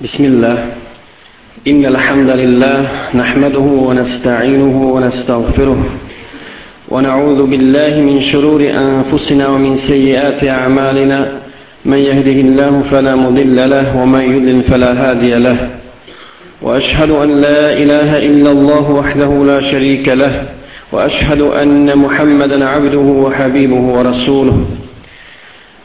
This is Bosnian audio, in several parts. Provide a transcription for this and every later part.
بسم الله. إن الحمد لله نحمده ونستعينه ونستغفره ونعوذ بالله من شرور أنفسنا ومن سيئات أعمالنا. من يهده الله فلا مضل له ومن يضلل فلا هادي له. وأشهد أن لا إله إلا الله وحده لا شريك له. وأشهد أن محمدا عبده وحبيبه ورسوله.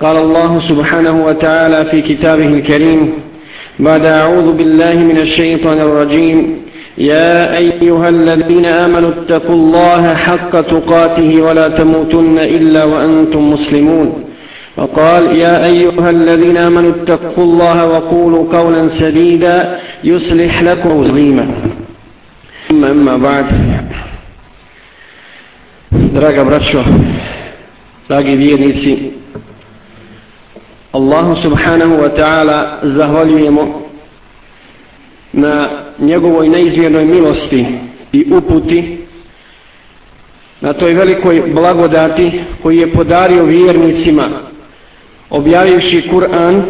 قال الله سبحانه وتعالى في كتابه الكريم بعد أعوذ بالله من الشيطان الرجيم يا أيها الذين آمنوا اتقوا الله حق تقاته ولا تموتن إلا وأنتم مسلمون. وقال يا أيها الذين آمنوا اتقوا الله وقولوا قولا سديدا يصلح لكم عظيما. أما أما بعد Draga braćo, dragi vjernici, Allahu subhanahu wa ta'ala zahvaljujemo na njegovoj neizmjernoj milosti i uputi na toj velikoj blagodati koji je podario vjernicima objavivši Kur'an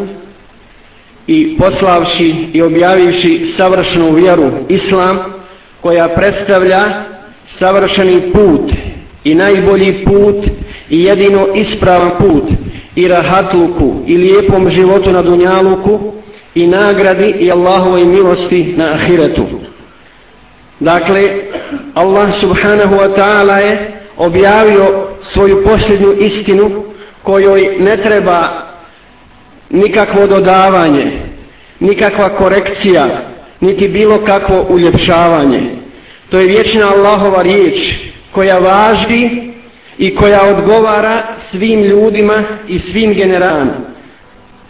i poslavši i objavivši savršenu vjeru Islam koja predstavlja savršeni put i najbolji put i jedino ispravan put i rahatluku i lijepom životu na dunjaluku i nagradi i Allahovoj milosti na ahiretu. Dakle, Allah subhanahu wa ta'ala je objavio svoju posljednju istinu kojoj ne treba nikakvo dodavanje, nikakva korekcija, niti bilo kakvo uljepšavanje. To je vječna Allahova riječ koja važi i koja odgovara svim ljudima i svim generalama.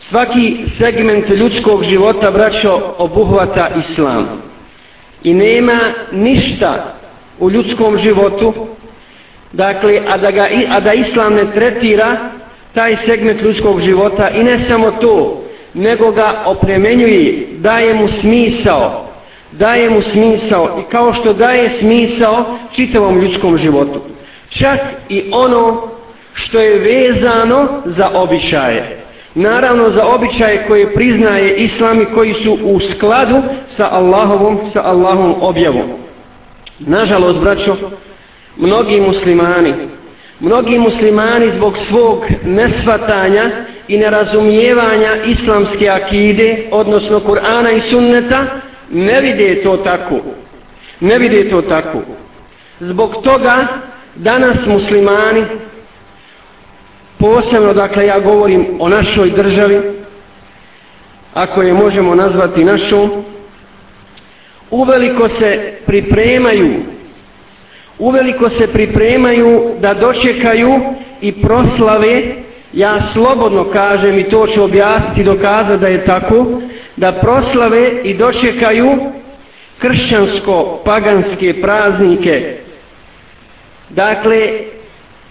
Svaki segment ljudskog života, braćo, obuhvata islam. I nema ništa u ljudskom životu, dakle, a da, ga, a da islam ne tretira taj segment ljudskog života i ne samo to, nego ga opremenjuje, daje mu smisao, daje mu smisao i kao što daje smisao čitavom ljudskom životu. Čak i ono što je vezano za običaje. Naravno za običaje koje priznaje islam i koji su u skladu sa Allahovom, sa Allahovom objavom. Nažalost, braćo, mnogi muslimani, mnogi muslimani zbog svog nesvatanja i nerazumijevanja islamske akide, odnosno Kur'ana i sunneta, ne vide to tako. Ne vide to tako. Zbog toga danas muslimani posebno dakle ja govorim o našoj državi ako je možemo nazvati našom uveliko se pripremaju uveliko se pripremaju da dočekaju i proslave ja slobodno kažem i to ću objasniti dokazati da je tako da proslave i dočekaju kršćansko-paganske praznike dakle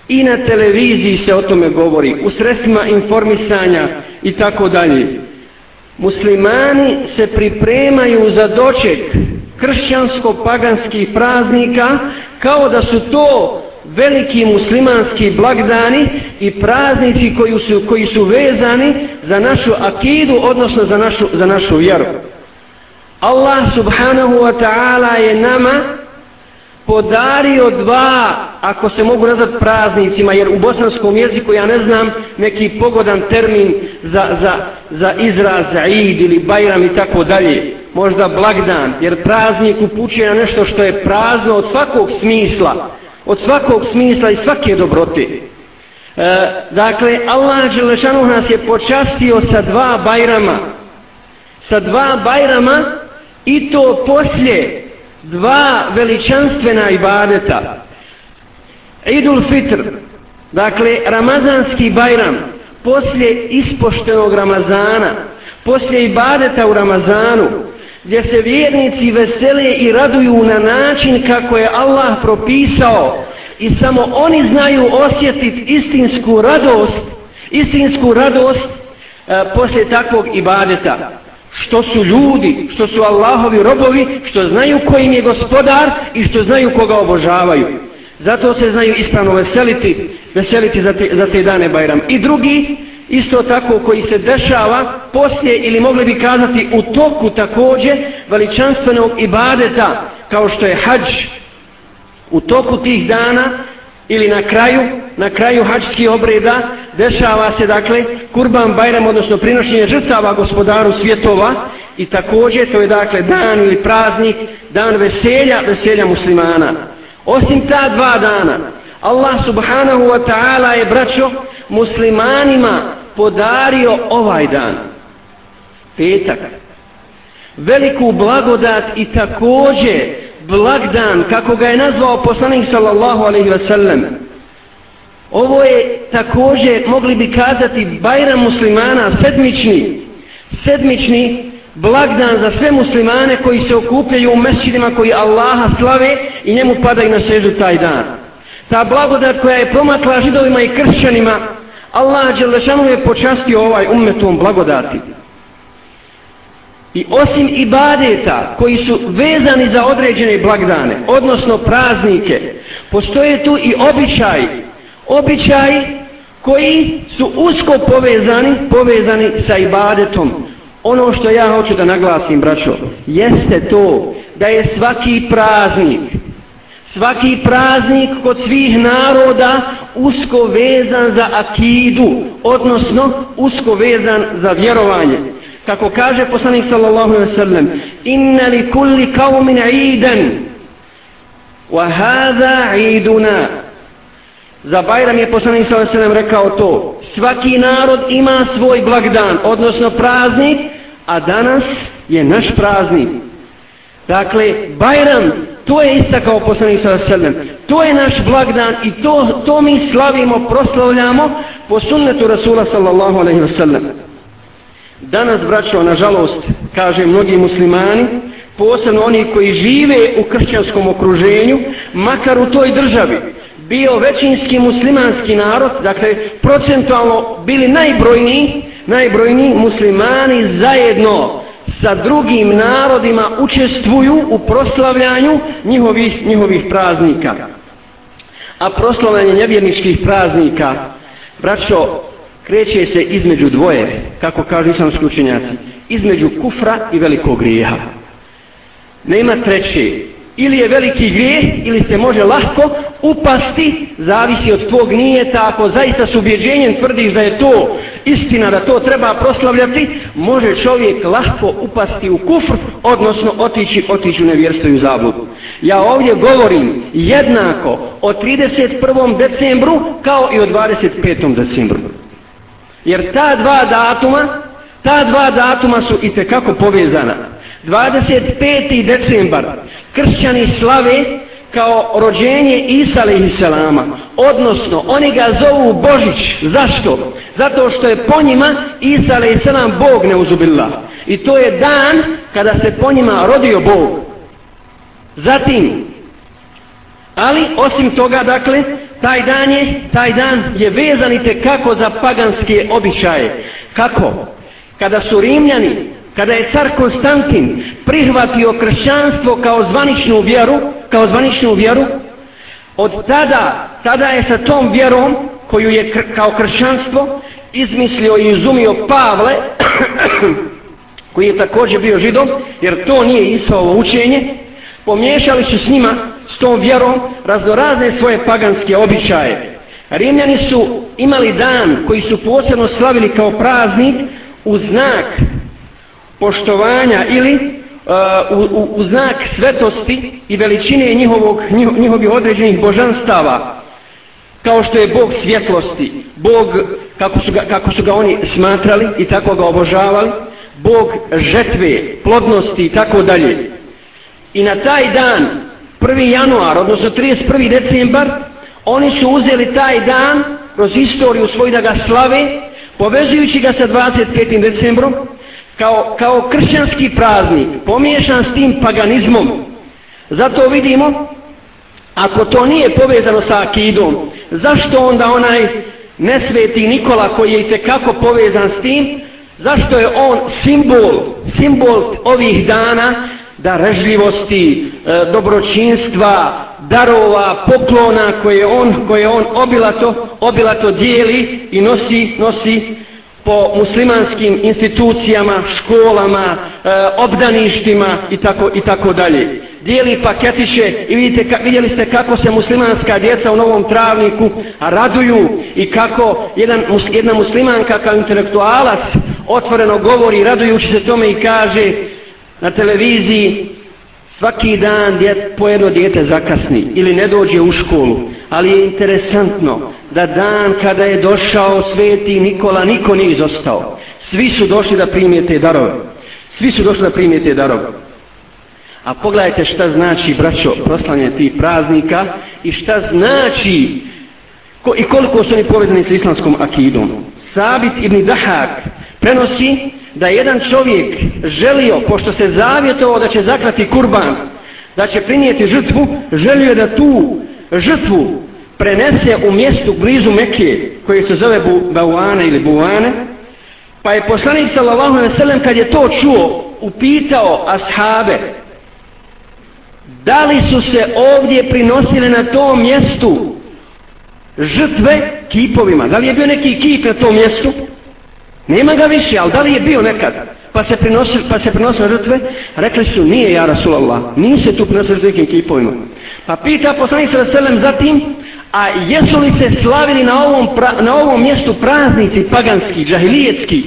i na televiziji se o tome govori, u sredstvima informisanja i tako dalje. Muslimani se pripremaju za doček kršćansko-paganskih praznika kao da su to veliki muslimanski blagdani i praznici koji su, koji su vezani za našu akidu, odnosno za našu, za našu vjeru. Allah subhanahu wa ta'ala je nama podario dva, ako se mogu nazvat praznicima, jer u bosanskom jeziku ja ne znam neki pogodan termin za, za, za izraz, za id ili bajram i tako dalje. Možda blagdan, jer praznik upućuje na nešto što je prazno od svakog smisla, od svakog smisla i svake dobrote. E, dakle, Allah Đelešanu nas je počastio sa dva bajrama, sa dva bajrama i to poslije dva veličanstvena ibadeta. Idul Fitr, dakle Ramazanski Bajram, poslije ispoštenog Ramazana, poslije ibadeta u Ramazanu, gdje se vjernici vesele i raduju na način kako je Allah propisao i samo oni znaju osjetiti istinsku radost, istinsku radost e, poslije takvog ibadeta. Što su ljudi, što su Allahovi robovi, što znaju kojim je gospodar i što znaju koga obožavaju. Zato se znaju ispravno veseliti, veseliti za te, za te dane Bajram. I drugi, isto tako koji se dešava poslije ili mogli bi kazati u toku također veličanstvenog ibadeta kao što je hađ u toku tih dana ili na kraju na kraju hađskih obreda dešava se dakle kurban bajram odnosno prinošenje žrtava gospodaru svjetova i također to je dakle dan ili praznik dan veselja veselja muslimana. Osim ta dva dana Allah subhanahu wa ta'ala je braćo muslimanima podario ovaj dan petak. Veliku blagodat i također blagdan kako ga je nazvao poslanik sallallahu alaihi wasallam ovo je također mogli bi kazati bajram muslimana sedmični sedmični blagdan za sve muslimane koji se okupljaju u mesčinima koji Allaha slave i njemu padaju na sežu taj dan. Ta blagodat koja je promakla židovima i kršćanima Allah Đelešanu je počastio ovaj ummetom blagodati. I osim ibadeta koji su vezani za određene blagdane, odnosno praznike, postoje tu i običaj, običaj koji su usko povezani, povezani sa ibadetom. Ono što ja hoću da naglasim, braćo, jeste to da je svaki praznik, svaki praznik kod svih naroda usko vezan za akidu, odnosno usko vezan za vjerovanje kako kaže poslanik sallallahu alejhi ve sellem inna li kulli qaumin eidan wa hadha 'iduna." Za Bajram je poslanik sallallahu alejhi ve sellem rekao to svaki narod ima svoj blagdan odnosno praznik a danas je naš praznik. Dakle Bajram to je istakao poslanik sallallahu alejhi ve sellem. To je naš blagdan i to to mi slavimo proslavljamo po sunnetu rasula sallallahu alejhi ve sellem. Danas, braćo, nažalost, kaže mnogi muslimani, posebno oni koji žive u kršćanskom okruženju, makar u toj državi, bio većinski muslimanski narod, dakle, procentualno bili najbrojniji, najbrojniji muslimani zajedno sa drugim narodima učestvuju u proslavljanju njihovih, njihovih praznika. A proslavljanje nevjerničkih praznika, braćo, kreće se između dvoje, kako kažu islamski učenjaci, između kufra i velikog grijeha. Nema treće. Ili je veliki grijeh, ili se može lahko upasti, zavisi od tvog nijeta, ako zaista s ubjeđenjem tvrdiš da je to istina, da to treba proslavljati, može čovjek lahko upasti u kufr, odnosno otići, otići u nevjerstvo i u zabludu. Ja ovdje govorim jednako o 31. decembru kao i o 25. decembru. Jer ta dva datuma, ta dva datuma su i kako povezana. 25. decembar kršćani slave kao rođenje Isa alaihissalama. Odnosno, oni ga zovu Božić. Zašto? Zato što je po njima Isa alaihissalam Bog neuzubila. I to je dan kada se po njima rodio Bog. Zatim, ali osim toga, dakle, taj dan je, taj dan je vezan i kako za paganske običaje. Kako? Kada su Rimljani, kada je car Konstantin prihvatio kršćanstvo kao zvaničnu vjeru, kao zvaničnu vjeru, od tada, tada je sa tom vjerom, koju je kr kao kršćanstvo, izmislio i izumio Pavle, koji je također bio židom, jer to nije Isovo učenje, pomiješali su s njima s tom vjerom raznorazne svoje paganske običaje. Rimljani su imali dan koji su posebno slavili kao praznik u znak poštovanja ili uh, u, u, u znak svetosti i veličine njihovog, njiho, njihovih određenih božanstava kao što je Bog svjetlosti, Bog kako su, ga, kako su ga oni smatrali i tako ga obožavali, Bog žetve, plodnosti i tako dalje. I na taj dan 1. januar, odnosno 31. decembar, oni su uzeli taj dan kroz istoriju svoj da ga slave, povezujući ga sa 25. decembrom, kao, kao kršćanski praznik pomiješan s tim paganizmom. Zato vidimo ako to nije povezano sa akidom zašto onda onaj nesveti Nikola koji je kako povezan s tim zašto je on simbol simbol ovih dana da režljivosti, e, dobročinstva, darova, poklona koje on, koje on obilato, obilato dijeli i nosi, nosi po muslimanskim institucijama, školama, e, obdaništima i tako, i tako dalje. Dijeli paketiće i vidite, ka, vidjeli ste kako se muslimanska djeca u Novom Travniku raduju i kako jedan, jedna muslimanka kao intelektualac otvoreno govori radujući se tome i kaže na televiziji svaki dan djet, po jedno dijete zakasni ili ne dođe u školu ali je interesantno da dan kada je došao sveti Nikola niko nije izostao. Svi su došli da primijete darove. Svi su došli da primijete darove. A pogledajte šta znači braćo proslanje tih praznika i šta znači ko, i koliko su oni povedani s islamskom akidom. Sabit ibn Dahak prenosi da jedan čovjek želio, pošto se zavjetovao da će zakrati kurban, da će prinijeti žrtvu, želio da tu žrtvu prenese u mjestu blizu Mekije, koje se zove Bauane ili Buane, pa je poslanik sallallahu alejhi ve sellem kad je to čuo, upitao ashabe da li su se ovdje prinosile na tom mjestu žrtve kipovima, da li je bio neki kip na tom mjestu? Nema ga više, ali da li je bio nekad? Pa se prinosili, pa se prinosili žrtve, rekli su, nije ja Rasulallah, nije se tu prinosili žrtve nekim kipovima. Pa pita poslanik sa selem zatim, a jesu li se slavili na ovom, pra, na ovom mjestu praznici paganski, džahilijetski?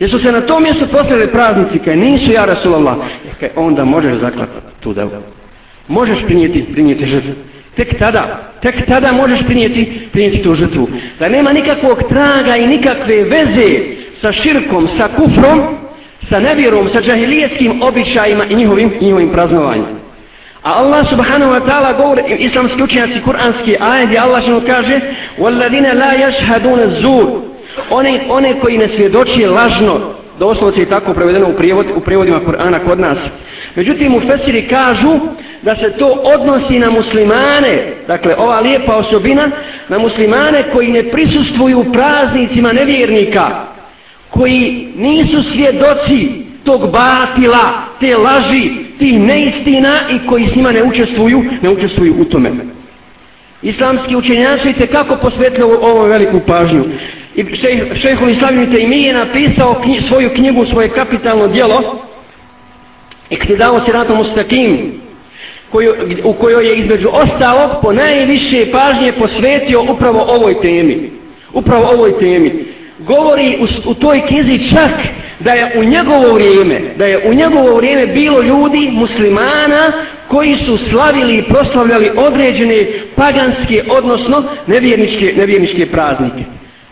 Jesu se na tom mjestu proslavili praznici, kaj nisu ja Rasulallah? Kaj onda možeš zaklapati tu devu. Možeš prinijeti, prinijeti žrtve. Tek tada, tek tada možeš prinijeti, prinijeti tu žrtvu. Da nema nikakvog traga i nikakve veze sa širkom, sa kufrom, sa nevjerom, sa džahilijetskim običajima i njihovim, njihovim praznovanjem. A Allah subhanahu wa ta'ala govori, islamski učenjaci, kuranski ajed, gdje Allah što kaže وَالَّذِينَ لَا يَشْهَدُونَ الزُّورِ one, one koji ne svjedoči lažno, doslovce je tako prevedeno u, prijevod, u prijevodima Kur'ana kod nas. Međutim, u Fesiri kažu da se to odnosi na muslimane, dakle ova lijepa osobina, na muslimane koji ne prisustvuju praznicima nevjernika, koji nisu svjedoci tog batila, te laži, tih neistina i koji s njima ne učestvuju, ne učestvuju u tome. Islamski učenjaci te kako posvetili ovo veliku pažnju. I šehhul Islamiju te imi je napisao knji, svoju knjigu, svoje kapitalno dijelo, Iktidao knjidao se ratom ustakim, koju, u kojoj je između ostalog po najviše pažnje posvetio upravo ovoj temi. Upravo ovoj temi. Govori u, u toj knjizi čak da je u njegovo vrijeme, da je u njegovo vrijeme bilo ljudi, muslimana, koji su slavili i proslavljali određene paganske, odnosno nevjerničke, nevjerničke praznike.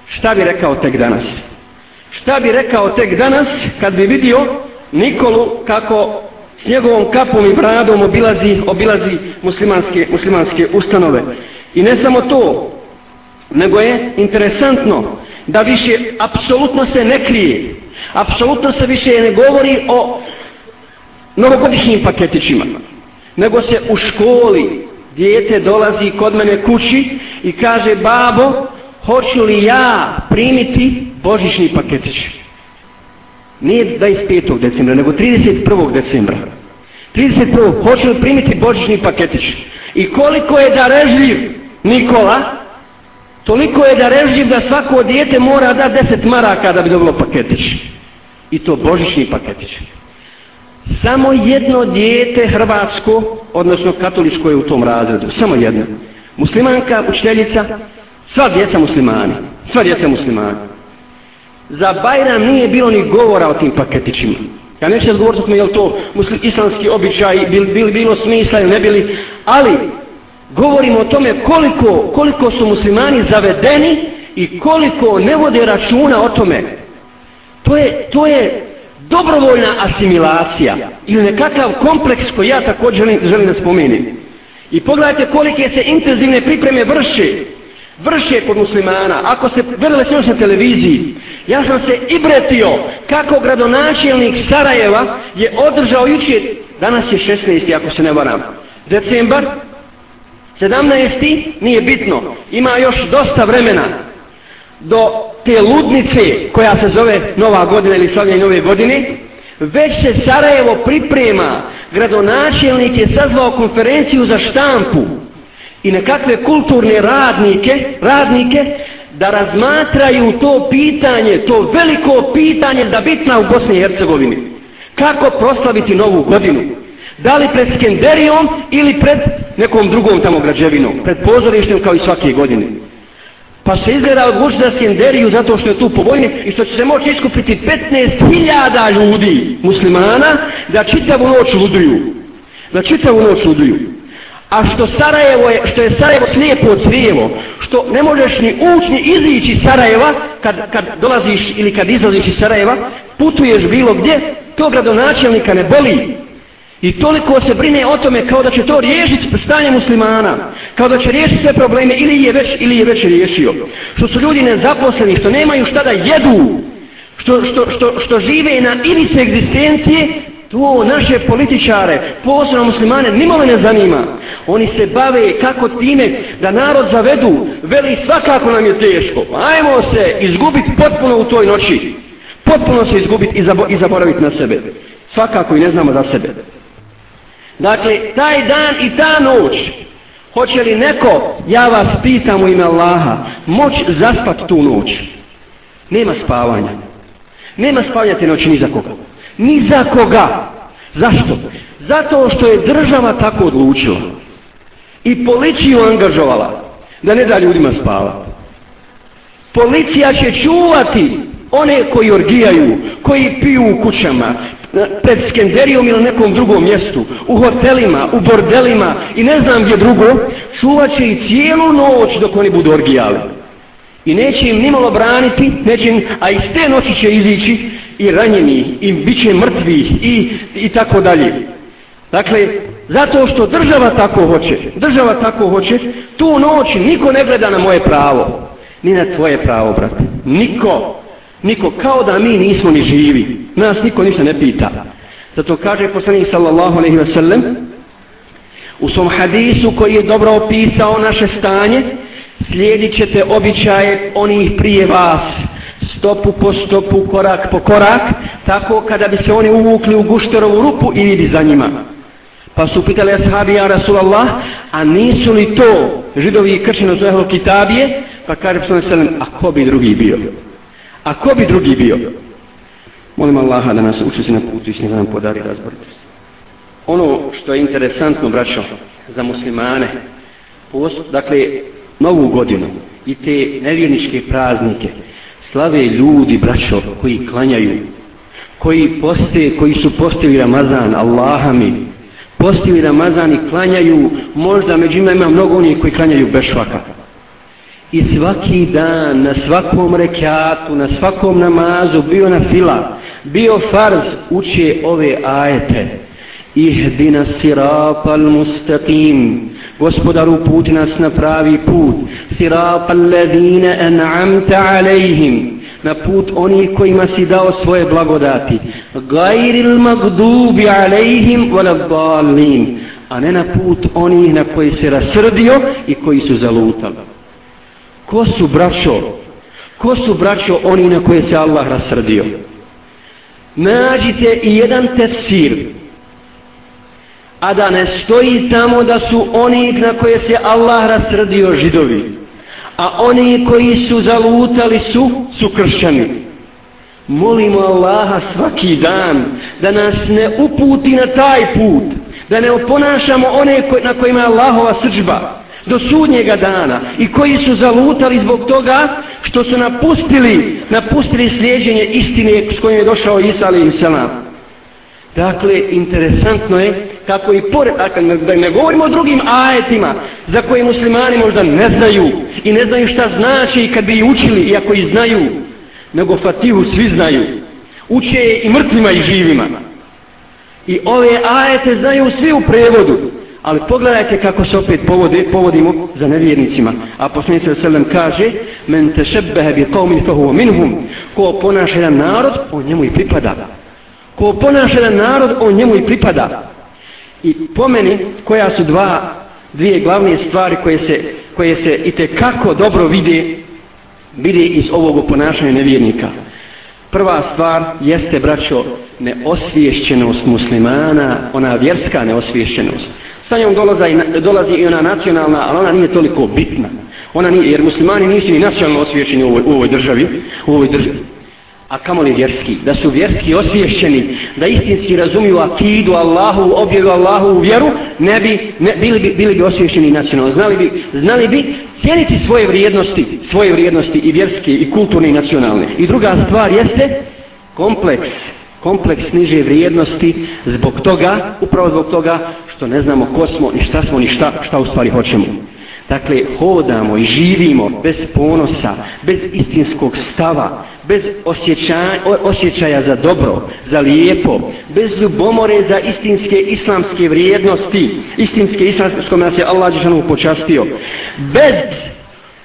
Šta bi rekao tek danas? Šta bi rekao tek danas kad bi vidio Nikolu kako s njegovom kapom i bradom obilazi, obilazi muslimanske, muslimanske ustanove. I ne samo to, nego je interesantno da više apsolutno se ne krije, apsolutno se više ne govori o novogodišnjim paketićima, nego se u školi dijete dolazi kod mene kući i kaže babo, hoću li ja primiti božićni paketić? Nije 25. decembra, nego 31. decembra. 31. hoću li primiti božićni paketić? I koliko je darežljiv Nikola, toliko je da režim da svako dijete mora da 10 maraka da bi dobilo paketić. I to božićni paketić. Samo jedno dijete hrvatsko, odnosno katoličko je u tom razredu. Samo jedno. Muslimanka, učiteljica, Sva djeca muslimani. Sva djeca muslimani. Za Bajram nije bilo ni govora o tim paketićima. Ja neću sad govoriti o tome, je to muslim, islamski običaj, bil, bil, bilo smisla ili ne bili, ali govorimo o tome koliko, koliko su muslimani zavedeni i koliko ne vode računa o tome. To je, to je dobrovoljna asimilacija ili nekakav kompleks koji ja također želim, želim da spomenim. I pogledajte kolike se intenzivne pripreme vrše vrše kod muslimana, ako se gledali sve na televiziji, ja sam se ibretio kako gradonačelnik Sarajeva je održao jučer, danas je 16. ako se ne varam, decembar, 17. nije bitno, ima još dosta vremena do te ludnice koja se zove Nova godina ili slavljanje Nove godine, već se Sarajevo priprema, gradonačelnik je sazvao konferenciju za štampu, i nekakve kulturne radnike, radnike da razmatraju to pitanje, to veliko pitanje da bitna u Bosni i Hercegovini. Kako proslaviti novu godinu? Da li pred Skenderijom ili pred nekom drugom tamo građevinom? Pred pozorištem kao i svake godine. Pa se izgleda odluči za Skenderiju zato što je tu po i što će se moći iskupiti 15.000 ljudi, muslimana, da čitavu noć luduju. Da čitavu noć luduju. A što Sarajevo je, što je Sarajevo slijepo crijevo, što ne možeš ni ući ni izići iz Sarajeva, kad, kad dolaziš ili kad izlaziš iz Sarajeva, putuješ bilo gdje, to gradonačelnika ne boli. I toliko se brine o tome kao da će to riješiti stanje muslimana, kao da će riješiti sve probleme ili je već, ili je već riješio. Što su ljudi nezaposleni, što nemaju šta da jedu, što, što, što, što žive na ivice egzistencije, To naše političare, posebno muslimane, nimalo ne zanima. Oni se bave kako time da narod zavedu, veli svakako nam je teško. Pa ajmo se izgubiti potpuno u toj noći. Potpuno se izgubiti i, zabo i zaboraviti na sebe. Svakako i ne znamo za sebe. Dakle, taj dan i ta noć, hoće li neko, ja vas pitam u ime Allaha, moć zaspat tu noć? Nema spavanja. Nema spavanja te noći ni za koga. Ni za koga. Zašto? Zato što je država tako odlučila. I policiju angažovala da ne da ljudima spavati. Policija će čuvati one koji orgijaju, koji piju u kućama, pred Skenderijom ili nekom drugom mjestu, u hotelima, u bordelima i ne znam gdje drugo, čuvat će i cijelu noć dok oni budu orgijali. I neće im nimalo braniti, neće im, a iz te noći će izići i ranjeni, i bit će mrtvi, i, i tako dalje. Dakle, zato što država tako hoće, država tako hoće, tu noć niko ne gleda na moje pravo, ni na tvoje pravo, brate. Niko, niko, kao da mi nismo ni živi. Nas niko ništa ne pita. Zato kaže poslanik sallallahu alaihi wa sallam, u svom hadisu koji je dobro opisao naše stanje, slijedit ćete običaje onih prije vas, stopu po stopu, korak po korak, tako kada bi se oni uvukli u gušterovu rupu i vidi za njima. Pa su pitali ashabi, ja Rasulallah, a nisu li to židovi i kršeno zove kitabije? Pa kaže poslanik sallallahu alaihi ve sallam, a ko bi drugi bio? A ko bi drugi bio? Molim Allaha da nas učesti na putu i da nam podari razboritost. Ono što je interesantno, braćo, za muslimane, post, dakle, novu godinu i te nevjerničke praznike, slave ljudi, braćo, koji klanjaju, koji poste, koji su postili Ramazan, Allaha mi, postili Ramazan i klanjaju, možda među ima ima mnogo onih koji klanjaju bez švaka. I svaki dan, na svakom rekatu, na svakom namazu, bio na fila, bio farz, uče ove ajete. Ihdina sirata al-mustaqim. Gospodaru uputi nas na pravi put. Sirata al-ladina an'amta alejhim. Na put onih kojima si dao svoje blagodati. Gajril magdubi alejhim walabdalin. A ne na put onih na koji se rasrdio i koji su zalutali. Ko su braćo? Ko su braćo oni na koje se Allah rasrdio? Nađite i jedan tefsir a da ne stoji tamo da su oni na koje se Allah rasrdio židovi, a oni koji su zalutali su, su kršćani. Molimo Allaha svaki dan da nas ne uputi na taj put, da ne oponašamo one na kojima je Allahova srđba do sudnjega dana i koji su zalutali zbog toga što su napustili, napustili slijeđenje istine s kojim je došao Isa alaih salam. Dakle, interesantno je kako i pored, dakle, da ne govorimo o drugim ajetima za koje muslimani možda ne znaju i ne znaju šta znači i kad bi učili i ako i znaju, nego Fatihu svi znaju. Uče i mrtvima i živima. I ove ajete znaju svi u prevodu, Ali pogledajte kako se opet povode, povodimo za nevjernicima. A poslanik se kaže: "Men tashabbaha bi qaumin fa huwa minhum." Ko ponaša jedan narod, on njemu i pripada. Ko ponaša jedan narod, on njemu i pripada. I pomeni koja su dva dvije glavne stvari koje se koje se i te kako dobro vide vide iz ovog ponašanja nevjernika. Prva stvar jeste, braćo, neosviješćenost muslimana, ona vjerska neosviješćenost. Sa njom dolazi, dolazi i ona nacionalna, ali ona nije toliko bitna. Ona nije, jer muslimani nisu ni nacionalno osviješćeni u ovoj, u ovoj državi, u ovoj državi. A kamo li vjerski? Da su vjerski osvješćeni, da istinski razumiju akidu Allahu, objedu Allahu u vjeru, ne bi, ne, bili, bi, bili bi osvješćeni nacionalno. Znali bi, znali bi cijeniti svoje vrijednosti, svoje vrijednosti i vjerske i kulturne i nacionalne. I druga stvar jeste kompleks kompleks niže vrijednosti zbog toga, upravo zbog toga što ne znamo ko smo, ni šta smo, ni šta, šta u stvari hoćemo. Dakle, hodamo i živimo bez ponosa, bez istinskog stava, bez osjećaja, osjećaja za dobro, za lijepo, bez ljubomore za istinske islamske vrijednosti, istinske islamske s nas je Allah Đešanu počastio, bez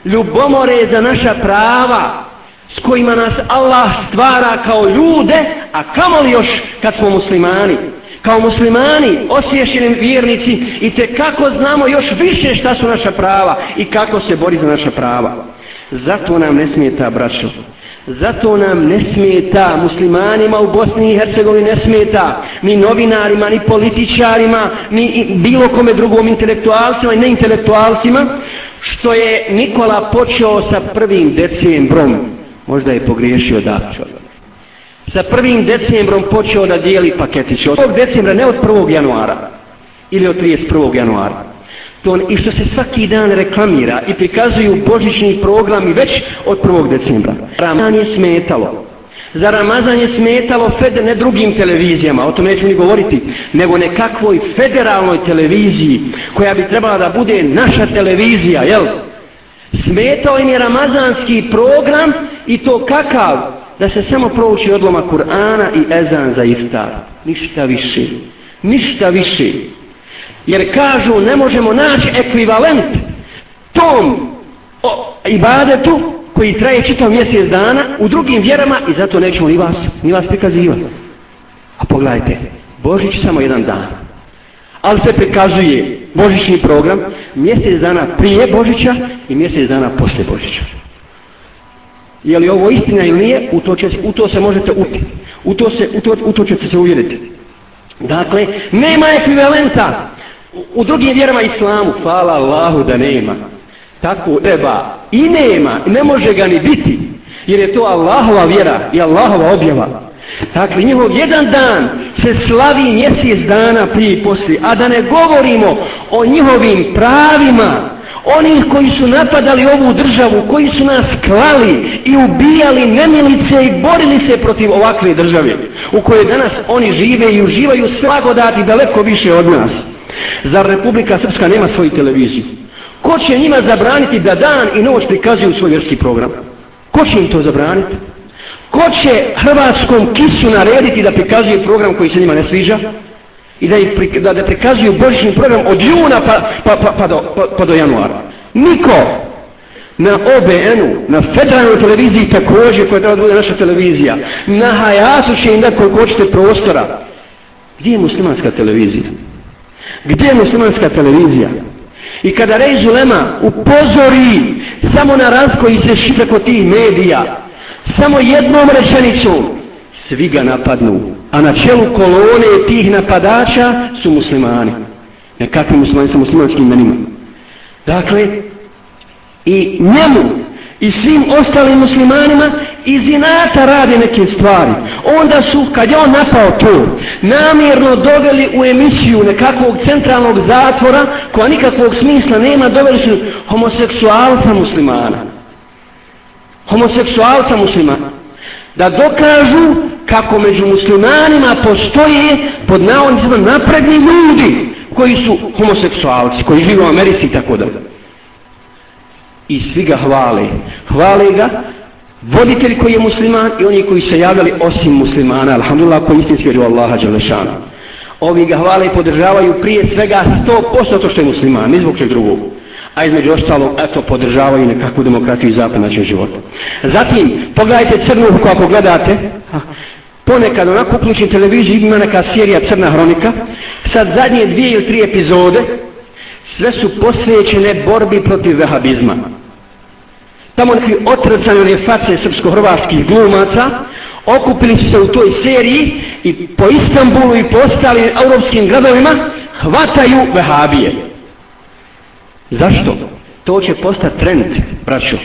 ljubomore za naša prava, s kojima nas Allah stvara kao ljude, a kamoli još kad smo muslimani? Kao muslimani, osvješćeni vjernici i te kako znamo još više šta su naša prava i kako se bori za naša prava. Zato nam ne smijeta, braćo. Zato nam ne smeta, muslimanima u Bosni i Hercegovini ne smeta, ni novinarima, ni političarima, ni bilo kome drugom intelektualcima i neintelektualcima što je Nikola počeo sa prvim decembrom možda je pogriješio da sa prvim decembrom počeo da dijeli paketiće od tog decembra ne od 1. januara ili od 31. januara to on, i što se svaki dan reklamira i prikazuju božićni programi već od 1. decembra Ramazan je smetalo za Ramazan je smetalo fed, ne drugim televizijama, o tom neću ni govoriti, nego nekakvoj federalnoj televiziji, koja bi trebala da bude naša televizija, jel? Smetao im je ramazanski program i to kakav? Da se samo prouči odloma Kur'ana i ezan za iftar. Ništa više. Ništa više. Jer kažu ne možemo naći ekvivalent tom o, ibadetu koji traje čitav mjesec dana u drugim vjerama i zato nećemo ni vas, ni vas prikazivati. A pogledajte, Božić samo jedan dan. Ali se prikazuje Božićni program mjesec dana prije Božića i mjesec dana poslije Božića. Je li ovo istina ili nije, u to, će, u to se možete uti. U to, se, u, to, u to ćete se uvjeriti. Dakle, nema ekvivalenta u, u drugim vjerama islamu. Hvala Allahu da nema. Tako treba. I nema. Ne može ga ni biti. Jer je to Allahova vjera i Allahova objava. Dakle, njihov jedan dan se slavi mjesec dana prije i poslije. A da ne govorimo o njihovim pravima, onih koji su napadali ovu državu, koji su nas klali i ubijali nemilice i borili se protiv ovakve države, u kojoj danas oni žive i uživaju slagodati daleko više od nas. Zar Republika Srpska nema svoju televiziju? Ko će njima zabraniti da dan i noć prikazuju svoj vjerski program? Ko će im to zabraniti? Ko će hrvatskom kisu narediti da prikazuje program koji se njima ne sviđa? I da, pri, da, da prikazuju božični program od juna pa, pa, pa, pa, do, pa, pa do januara? Niko! Na OBN-u, na federalnoj televiziji također, koja treba da bude naša televizija, na Hayasu će im da koliko hoćete prostora. Gdje je muslimanska televizija? Gdje je muslimanska televizija? I kada Rej Lema upozori samo na raz koji se šipe kod tih medija, samo jednom rečenicom svi ga napadnu a na čelu kolone tih napadača su muslimani. Nekakvi muslimani sa muslimanskim imenima. Dakle i njemu i svim ostalim muslimanima iz inata radi neke stvari. Onda su kad je on napao to namjerno doveli u emisiju nekakvog centralnog zatvora koja nikakvog smisla nema doveli su homoseksualca muslimana homoseksualca muslimana da dokažu kako među muslimanima postoje pod navodnicima napredni ljudi koji su homoseksualci, koji žive u Americi i tako da. I svi ga hvale. Hvale ga voditelj koji je musliman i oni koji se javljali osim muslimana, alhamdulillah, koji istinski vjeruju Allaha Đalešana. Ovi ga hvale i podržavaju prije svega 100% to što je musliman, ni zbog čeg drugog. A između ostalog, eto, podržavaju nekakvu demokratiju i zapad način života. Zatim, pogledajte crnu ruku ako gledate. Ponekad onako uključim televiziju ima neka serija Crna hronika. Sad zadnje dvije ili tri epizode sve su posvećene borbi protiv vehabizma. Tamo neki otrcani one face srpsko-hrvatskih glumaca okupili su se u toj seriji i po Istanbulu i po ostalim europskim gradovima hvataju vehabije. Zašto? To će postati trend, braćo.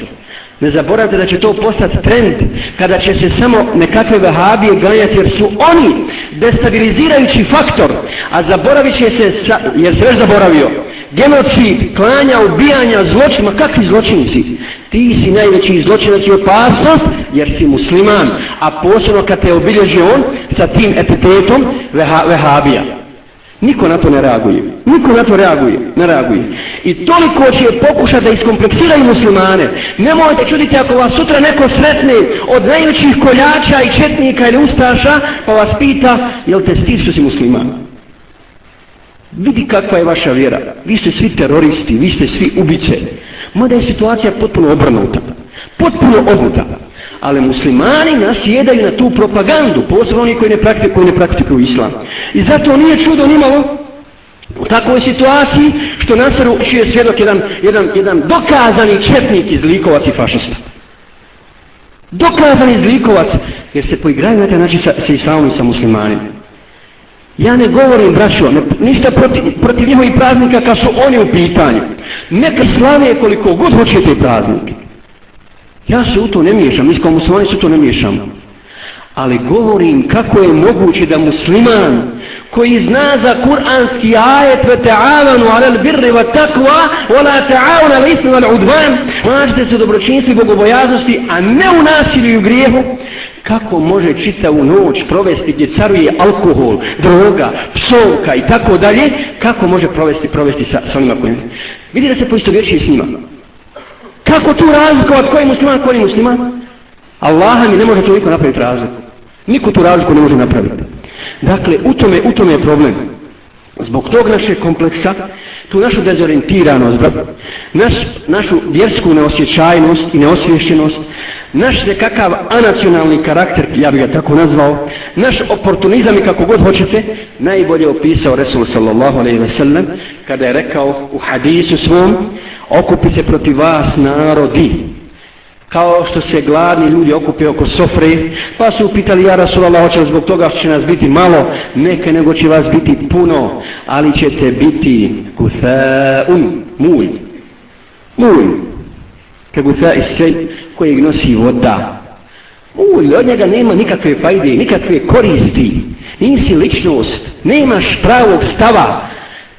Ne zaboravite da će to postati trend kada će se samo nekakve vehabije ganjati jer su oni destabilizirajući faktor, a zaboravit će se, jer se već zaboravio, genocid, klanja, ubijanja, zločima, kakvi zločinci? Ti si najveći zločinac i opasnost jer si musliman, a posebno kad te obilježi on sa tim epitetom veha, vehabija. Niko na to ne reaguje. Niko na to reaguje, ne reaguje. I toliko će pokušati da iskompleksiraju muslimane. Nemojte čuditi ako vas sutra neko sretne od najvećih koljača i četnika ili ustaša, pa vas pita, jel te stid što si musliman? Vidi kakva je vaša vjera. Vi ste svi teroristi, vi ste svi ubice. Mada je situacija potpuno obrnuta. Potpuno obrnuta. Ali muslimani nasjedaju na tu propagandu, posebno oni koji ne praktikuju, koji ne praktikuju islam. I zato nije čudo nimalo u takvoj situaciji što nasaru čije svjedok jedan, jedan, jedan dokazani četnik iz likovac i fašista. Dokazani iz likovac, jer se poigraju na taj način sa, sa islamom i sa muslimanima. Ja ne govorim, braćo, ne, ništa protiv, protiv njihovih praznika kad su oni u pitanju. Neka slave koliko god hoćete praznike. Ja se u to ne miješam, mi kao muslimani se to ne miješamo. Ali govorim kako je moguće da musliman koji zna za kuranski ajet ve ta'avanu ala birri wa takva wa la ta'avanu ala ismi wa udvan mažete se dobročinstvi i bogobojaznosti a ne u nasilju i u grijehu kako može čitavu noć provesti gdje caruje alkohol, droga, psovka i tako dalje kako može provesti, provesti sa, sa onima kojim vidi da se poisto vječi s njima Kako tu razlikovat koji je musliman, koji je musliman? Allaha mi ne može toliko napraviti razliku. Niko tu razliku ne može napraviti. Dakle, u tome, u tome je problem. Zbog tog naše kompleksa, tu našu dezorientiranost, naš, našu vjersku neosjećajnost i neosvješćenost, naš nekakav anacionalni karakter, ja bih ga tako nazvao, naš oportunizam i kako god hoćete, najbolje opisao Resul sallallahu alaihi ve sellem, kada je rekao u hadisu svom, okupi se protiv vas narodi, kao što se gladni ljudi okupe oko sofre, pa su upitali ja Rasulallah, hoće zbog toga će nas biti malo, neke nego će vas biti puno, ali ćete biti kufaun, mulj, mulj, ke gufa isel kojeg nosi voda. Mulj, od njega nema nikakve fajde, nikakve koristi, nisi ličnost, nemaš pravog stava,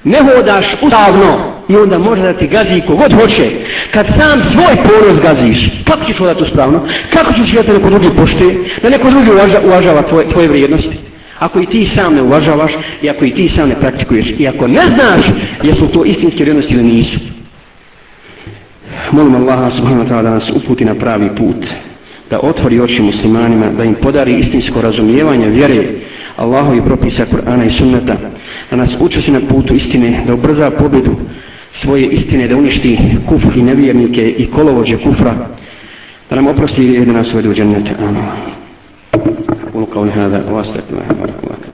ne hodaš ustavno, i onda može da ti gazi kogod hoće. Kad sam svoj ponos gaziš, kako ćeš hodati uspravno? Kako ćeš da te neko drugi poštuje? Da neko drugi uvaža, uvažava tvoje, tvoje vrijednosti? Ako i ti sam ne uvažavaš i ako i ti sam ne praktikuješ i ako ne znaš jesu to istinske vrijednosti ili nisu. Molim Allaha subhanahu wa ta'ala da nas uputi na pravi put da otvori oči muslimanima, da im podari istinsko razumijevanje vjere Allahovi propisa Kur'ana i sunnata, da nas učesti na putu istine, da ubrza pobjedu svoje istine da uništi kufr i nevjernike i kolovođe kufra da nam oprosti i da nas uvede u džennete. Amin. قولوا قولي هذا واستغفر الله